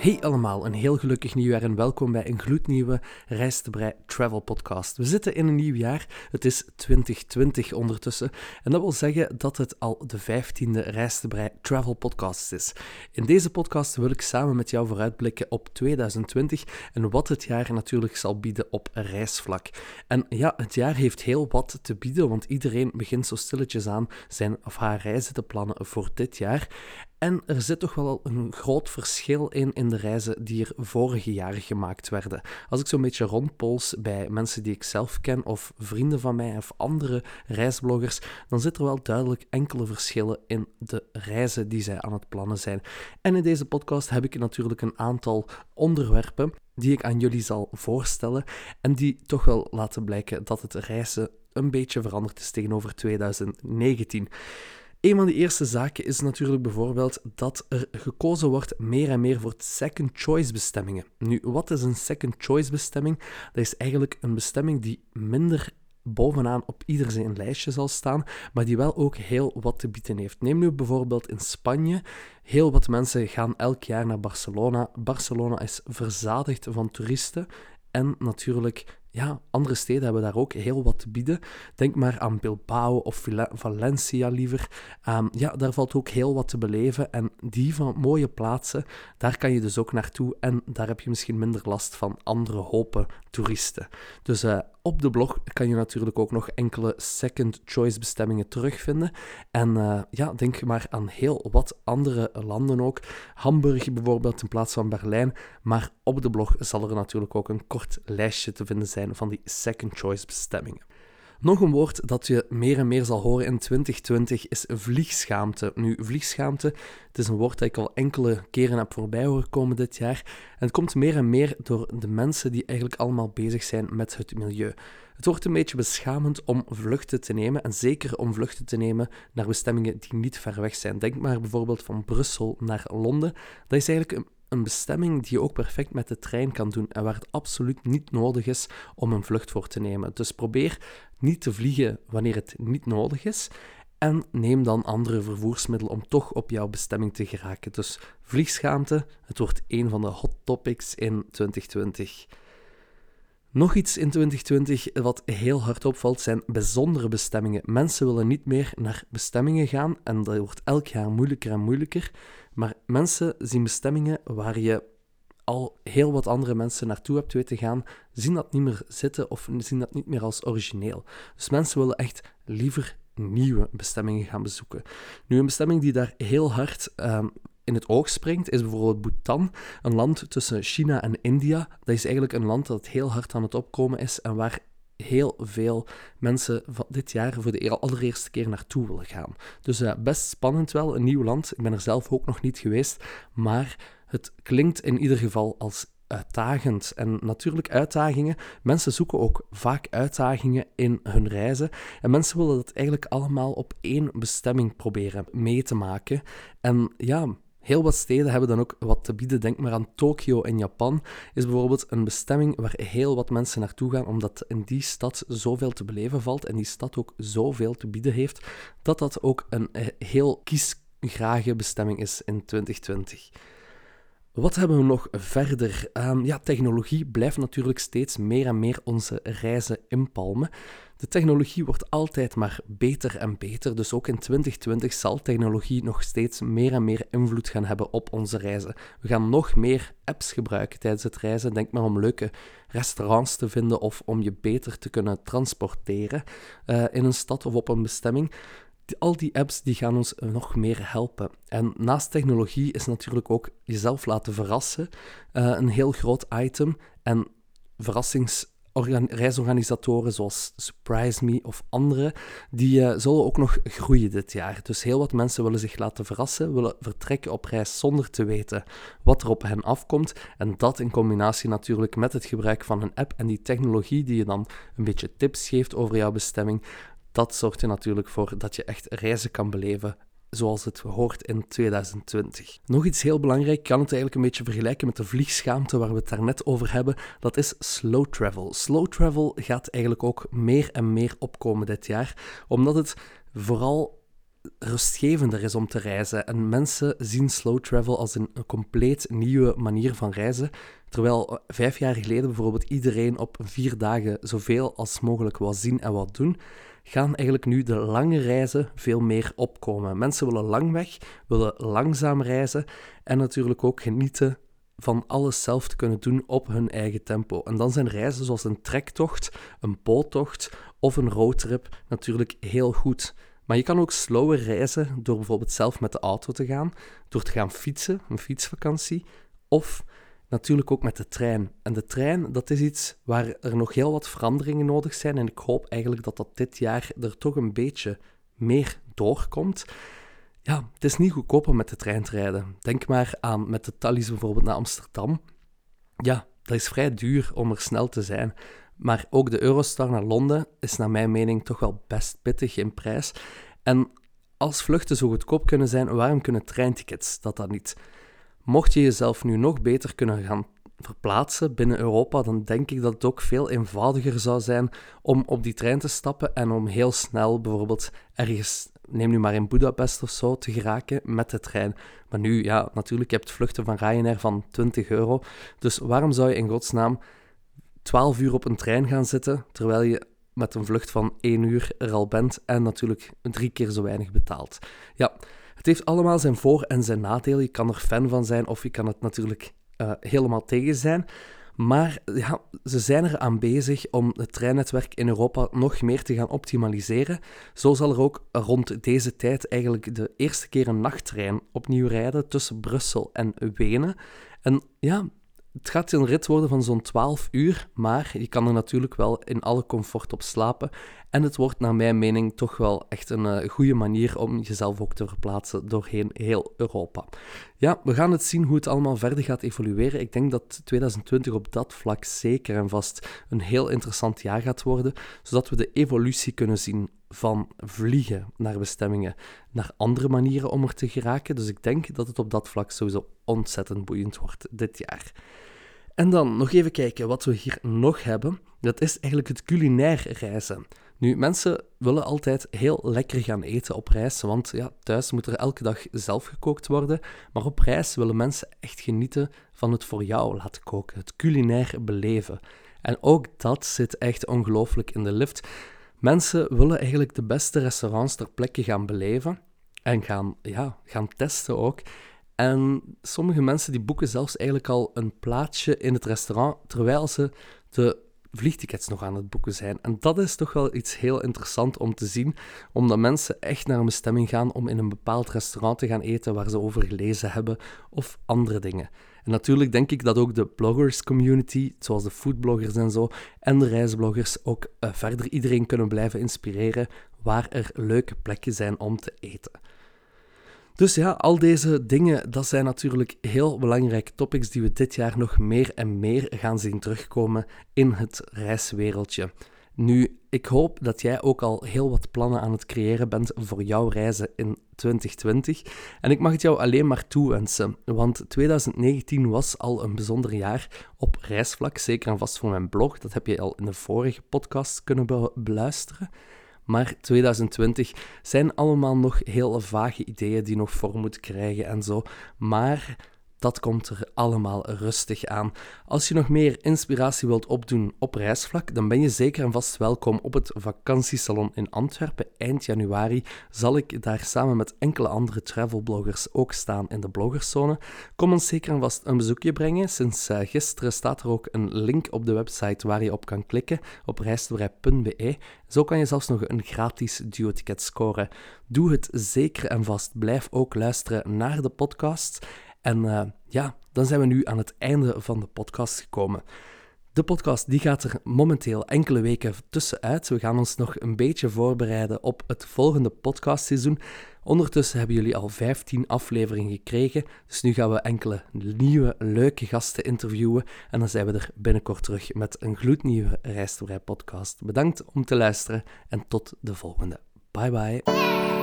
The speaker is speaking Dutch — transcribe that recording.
Hey allemaal, een heel gelukkig nieuwjaar en welkom bij een gloednieuwe Reis te Brei Travel Podcast. We zitten in een nieuw jaar, het is 2020 ondertussen en dat wil zeggen dat het al de 15e Reis te Brei Travel Podcast is. In deze podcast wil ik samen met jou vooruitblikken op 2020 en wat het jaar natuurlijk zal bieden op reisvlak. En ja, het jaar heeft heel wat te bieden, want iedereen begint zo stilletjes aan zijn of haar reizen te plannen voor dit jaar. En er zit toch wel een groot verschil in in de reizen die er vorige jaren gemaakt werden. Als ik zo'n beetje rondpols bij mensen die ik zelf ken, of vrienden van mij, of andere reisbloggers, dan zit er wel duidelijk enkele verschillen in de reizen die zij aan het plannen zijn. En in deze podcast heb ik natuurlijk een aantal onderwerpen die ik aan jullie zal voorstellen en die toch wel laten blijken dat het reizen een beetje veranderd is tegenover 2019. Een van de eerste zaken is natuurlijk bijvoorbeeld dat er gekozen wordt meer en meer voor second choice bestemmingen. Nu, wat is een second choice bestemming? Dat is eigenlijk een bestemming die minder bovenaan op ieder zijn lijstje zal staan, maar die wel ook heel wat te bieden heeft. Neem nu bijvoorbeeld in Spanje. Heel wat mensen gaan elk jaar naar Barcelona. Barcelona is verzadigd van toeristen en natuurlijk ja, andere steden hebben daar ook heel wat te bieden. Denk maar aan Bilbao of Valencia liever. Um, ja, daar valt ook heel wat te beleven. En die van mooie plaatsen, daar kan je dus ook naartoe. En daar heb je misschien minder last van andere hopen toeristen. Dus uh, op de blog kan je natuurlijk ook nog enkele second choice bestemmingen terugvinden. En uh, ja, denk maar aan heel wat andere landen ook. Hamburg bijvoorbeeld in plaats van Berlijn. Maar op de blog zal er natuurlijk ook een kort lijstje te vinden zijn van die second choice bestemmingen. Nog een woord dat je meer en meer zal horen in 2020 is vliegschaamte. Nu, vliegschaamte, het is een woord dat ik al enkele keren heb voorbij horen komen dit jaar. En het komt meer en meer door de mensen die eigenlijk allemaal bezig zijn met het milieu. Het wordt een beetje beschamend om vluchten te nemen, en zeker om vluchten te nemen naar bestemmingen die niet ver weg zijn. Denk maar bijvoorbeeld van Brussel naar Londen. Dat is eigenlijk een bestemming die je ook perfect met de trein kan doen en waar het absoluut niet nodig is om een vlucht voor te nemen. Dus probeer niet te vliegen wanneer het niet nodig is en neem dan andere vervoersmiddelen om toch op jouw bestemming te geraken. Dus vliegschaamte, het wordt een van de hot topics in 2020. Nog iets in 2020 wat heel hard opvalt zijn bijzondere bestemmingen. Mensen willen niet meer naar bestemmingen gaan en dat wordt elk jaar moeilijker en moeilijker. Maar mensen zien bestemmingen waar je al heel wat andere mensen naartoe hebt weten gaan, zien dat niet meer zitten of zien dat niet meer als origineel. Dus mensen willen echt liever nieuwe bestemmingen gaan bezoeken. Nu, een bestemming die daar heel hard ehm, in het oog springt, is bijvoorbeeld Bhutan, een land tussen China en India. Dat is eigenlijk een land dat heel hard aan het opkomen is en waar heel veel mensen van dit jaar voor de allereerste keer naartoe willen gaan. Dus uh, best spannend wel, een nieuw land. Ik ben er zelf ook nog niet geweest, maar het klinkt in ieder geval als uitdagend. En natuurlijk uitdagingen. Mensen zoeken ook vaak uitdagingen in hun reizen. En mensen willen dat eigenlijk allemaal op één bestemming proberen mee te maken. En ja, Heel wat steden hebben dan ook wat te bieden. Denk maar aan Tokio in Japan. Is bijvoorbeeld een bestemming waar heel wat mensen naartoe gaan, omdat in die stad zoveel te beleven valt en die stad ook zoveel te bieden heeft, dat dat ook een eh, heel kiesgrage bestemming is in 2020. Wat hebben we nog verder? Um, ja, technologie blijft natuurlijk steeds meer en meer onze reizen inpalmen. De technologie wordt altijd maar beter en beter, dus ook in 2020 zal technologie nog steeds meer en meer invloed gaan hebben op onze reizen. We gaan nog meer apps gebruiken tijdens het reizen. Denk maar om leuke restaurants te vinden of om je beter te kunnen transporteren uh, in een stad of op een bestemming al die apps die gaan ons nog meer helpen. En naast technologie is natuurlijk ook jezelf laten verrassen uh, een heel groot item. En verrassingsreisorganisatoren zoals Surprise Me of andere, die uh, zullen ook nog groeien dit jaar. Dus heel wat mensen willen zich laten verrassen, willen vertrekken op reis zonder te weten wat er op hen afkomt. En dat in combinatie natuurlijk met het gebruik van een app en die technologie die je dan een beetje tips geeft over jouw bestemming, dat zorgt er natuurlijk voor dat je echt reizen kan beleven zoals het hoort in 2020. Nog iets heel belangrijk, kan het eigenlijk een beetje vergelijken met de vliegschaamte waar we het daarnet over hebben. Dat is slow travel. Slow travel gaat eigenlijk ook meer en meer opkomen dit jaar, omdat het vooral rustgevender is om te reizen. En mensen zien slow travel als een, compleet nieuwe manier van reizen. Terwijl vijf jaar geleden bijvoorbeeld iedereen op vier dagen zoveel als mogelijk wou zien en wat doen, gaan eigenlijk nu de lange reizen veel meer opkomen. Mensen willen lang weg, willen langzaam reizen en natuurlijk ook genieten van alles zelf te kunnen doen op hun eigen tempo. En dan zijn reizen zoals een trektocht, een boottocht of een roadtrip natuurlijk heel goed. Maar je kan ook slower reizen door bijvoorbeeld zelf met de auto te gaan, door te gaan fietsen, een fietsvakantie, of natuurlijk ook met de trein. En de trein, dat is iets waar er nog heel wat veranderingen nodig zijn. En ik hoop eigenlijk dat dat dit jaar er toch een beetje meer doorkomt. Ja, het is niet goedkoop om met de trein te rijden. Denk maar aan met de Thalys bijvoorbeeld naar Amsterdam. Ja, dat is vrij duur om er snel te zijn. Maar ook de Eurostar naar Londen is naar mijn mening toch wel best pittig in prijs. En als vluchten zo goedkoop kunnen zijn, waarom kunnen treintickets dat dan niet? Mocht je jezelf nu nog beter kunnen gaan verplaatsen binnen Europa, dan denk ik dat het ook veel eenvoudiger zou zijn om op die trein te stappen en om heel snel bijvoorbeeld ergens, neem nu maar in Budapest of zo, te geraken met de trein. Maar nu, ja, natuurlijk, je hebt vluchten van Ryanair van 20 euro. Dus waarom zou je in godsnaam 12 uur op een trein gaan zitten, terwijl je met een vlucht van 1 uur er al bent en natuurlijk drie keer zo weinig betaalt? Ja, het heeft allemaal zijn voor- en zijn nadelen. Je kan er fan van zijn of je kan het natuurlijk uh, helemaal tegen zijn. Maar ja, ze zijn er aan bezig om het treinnetwerk in Europa nog meer te gaan optimaliseren. Zo zal er ook rond deze tijd eigenlijk de eerste keer een nachttrein opnieuw rijden tussen Brussel en Wenen. En ja, het gaat een rit worden van zo'n 12 uur, maar je kan er natuurlijk wel in alle comfort op slapen. En het wordt naar mijn mening toch wel echt een uh, goede manier om jezelf ook te verplaatsen doorheen heel Europa. Ja, we gaan het zien hoe het allemaal verder gaat evolueren. Ik denk dat 2020 op dat vlak zeker en vast een heel interessant jaar gaat worden, zodat we de evolutie kunnen zien van vliegen naar bestemmingen, naar andere manieren om er te geraken. Dus ik denk dat het op dat vlak sowieso ontzettend boeiend wordt dit jaar. En dan nog even kijken wat we hier nog hebben. Dat is eigenlijk het culinair reizen. Nu, mensen willen altijd heel lekker gaan eten op reis, want ja, thuis moet er elke dag zelf gekookt worden. Maar op reis willen mensen echt genieten van het voor jou laten koken, het culinair beleven. En ook dat zit echt ongelooflijk in de lift. Mensen willen eigenlijk de beste restaurants ter plekke gaan beleven en gaan, ja, gaan testen ook. En sommige mensen die boeken zelfs eigenlijk al een plaatsje in het restaurant terwijl ze de vliegtickets nog aan het boeken zijn. En dat is toch wel iets heel interessant om te zien, omdat mensen echt naar een bestemming gaan om in een bepaald restaurant te gaan eten waar ze over gelezen hebben of andere dingen. En natuurlijk denk ik dat ook de bloggers community, zoals de foodbloggers en zo, en de reisbloggers ook uh, verder iedereen kunnen blijven inspireren waar er leuke plekken zijn om te eten. Dus ja, al deze dingen, dat zijn natuurlijk heel belangrijke topics die we dit jaar nog meer en meer gaan zien terugkomen in het reiswereldje. Nu, ik hoop dat jij ook al heel wat plannen aan het creëren bent voor jouw reizen in 2020. En ik mag het jou alleen maar toewensen, want 2019 was al een bijzonder jaar op reisvlak, zeker en vast voor mijn blog. Dat heb je al in de vorige podcast kunnen beluisteren. Maar 2020 zijn allemaal nog heel vage ideeën die nog vorm moeten krijgen en zo. Maar dat komt er allemaal rustig aan. Als je nog meer inspiratie wilt opdoen op reisvlak, dan ben je zeker en vast welkom op het vakantiesalon in Antwerpen. Eind januari zal ik daar samen met enkele andere travelbloggers ook staan in de bloggerszone. Kom ons zeker en vast een bezoekje brengen. Sinds uh, gisteren staat er ook een link op de website waar je op kan klikken op reisdevrij.be. Zo kan je zelfs nog een gratis duo-ticket scoren. Doe het zeker en vast. Blijf ook luisteren naar de podcast. En uh, ja, dan zijn we nu aan het einde van de podcast gekomen. De podcast die gaat er momenteel enkele weken tussenuit. We gaan ons nog een beetje voorbereiden op het volgende podcastseizoen. Ondertussen hebben jullie al 15 afleveringen gekregen, dus nu gaan we enkele nieuwe, leuke gasten interviewen en dan zijn we er binnenkort terug met een gloednieuwe Rijstoerij podcast. Bedankt om te luisteren en tot de volgende. Bye bye.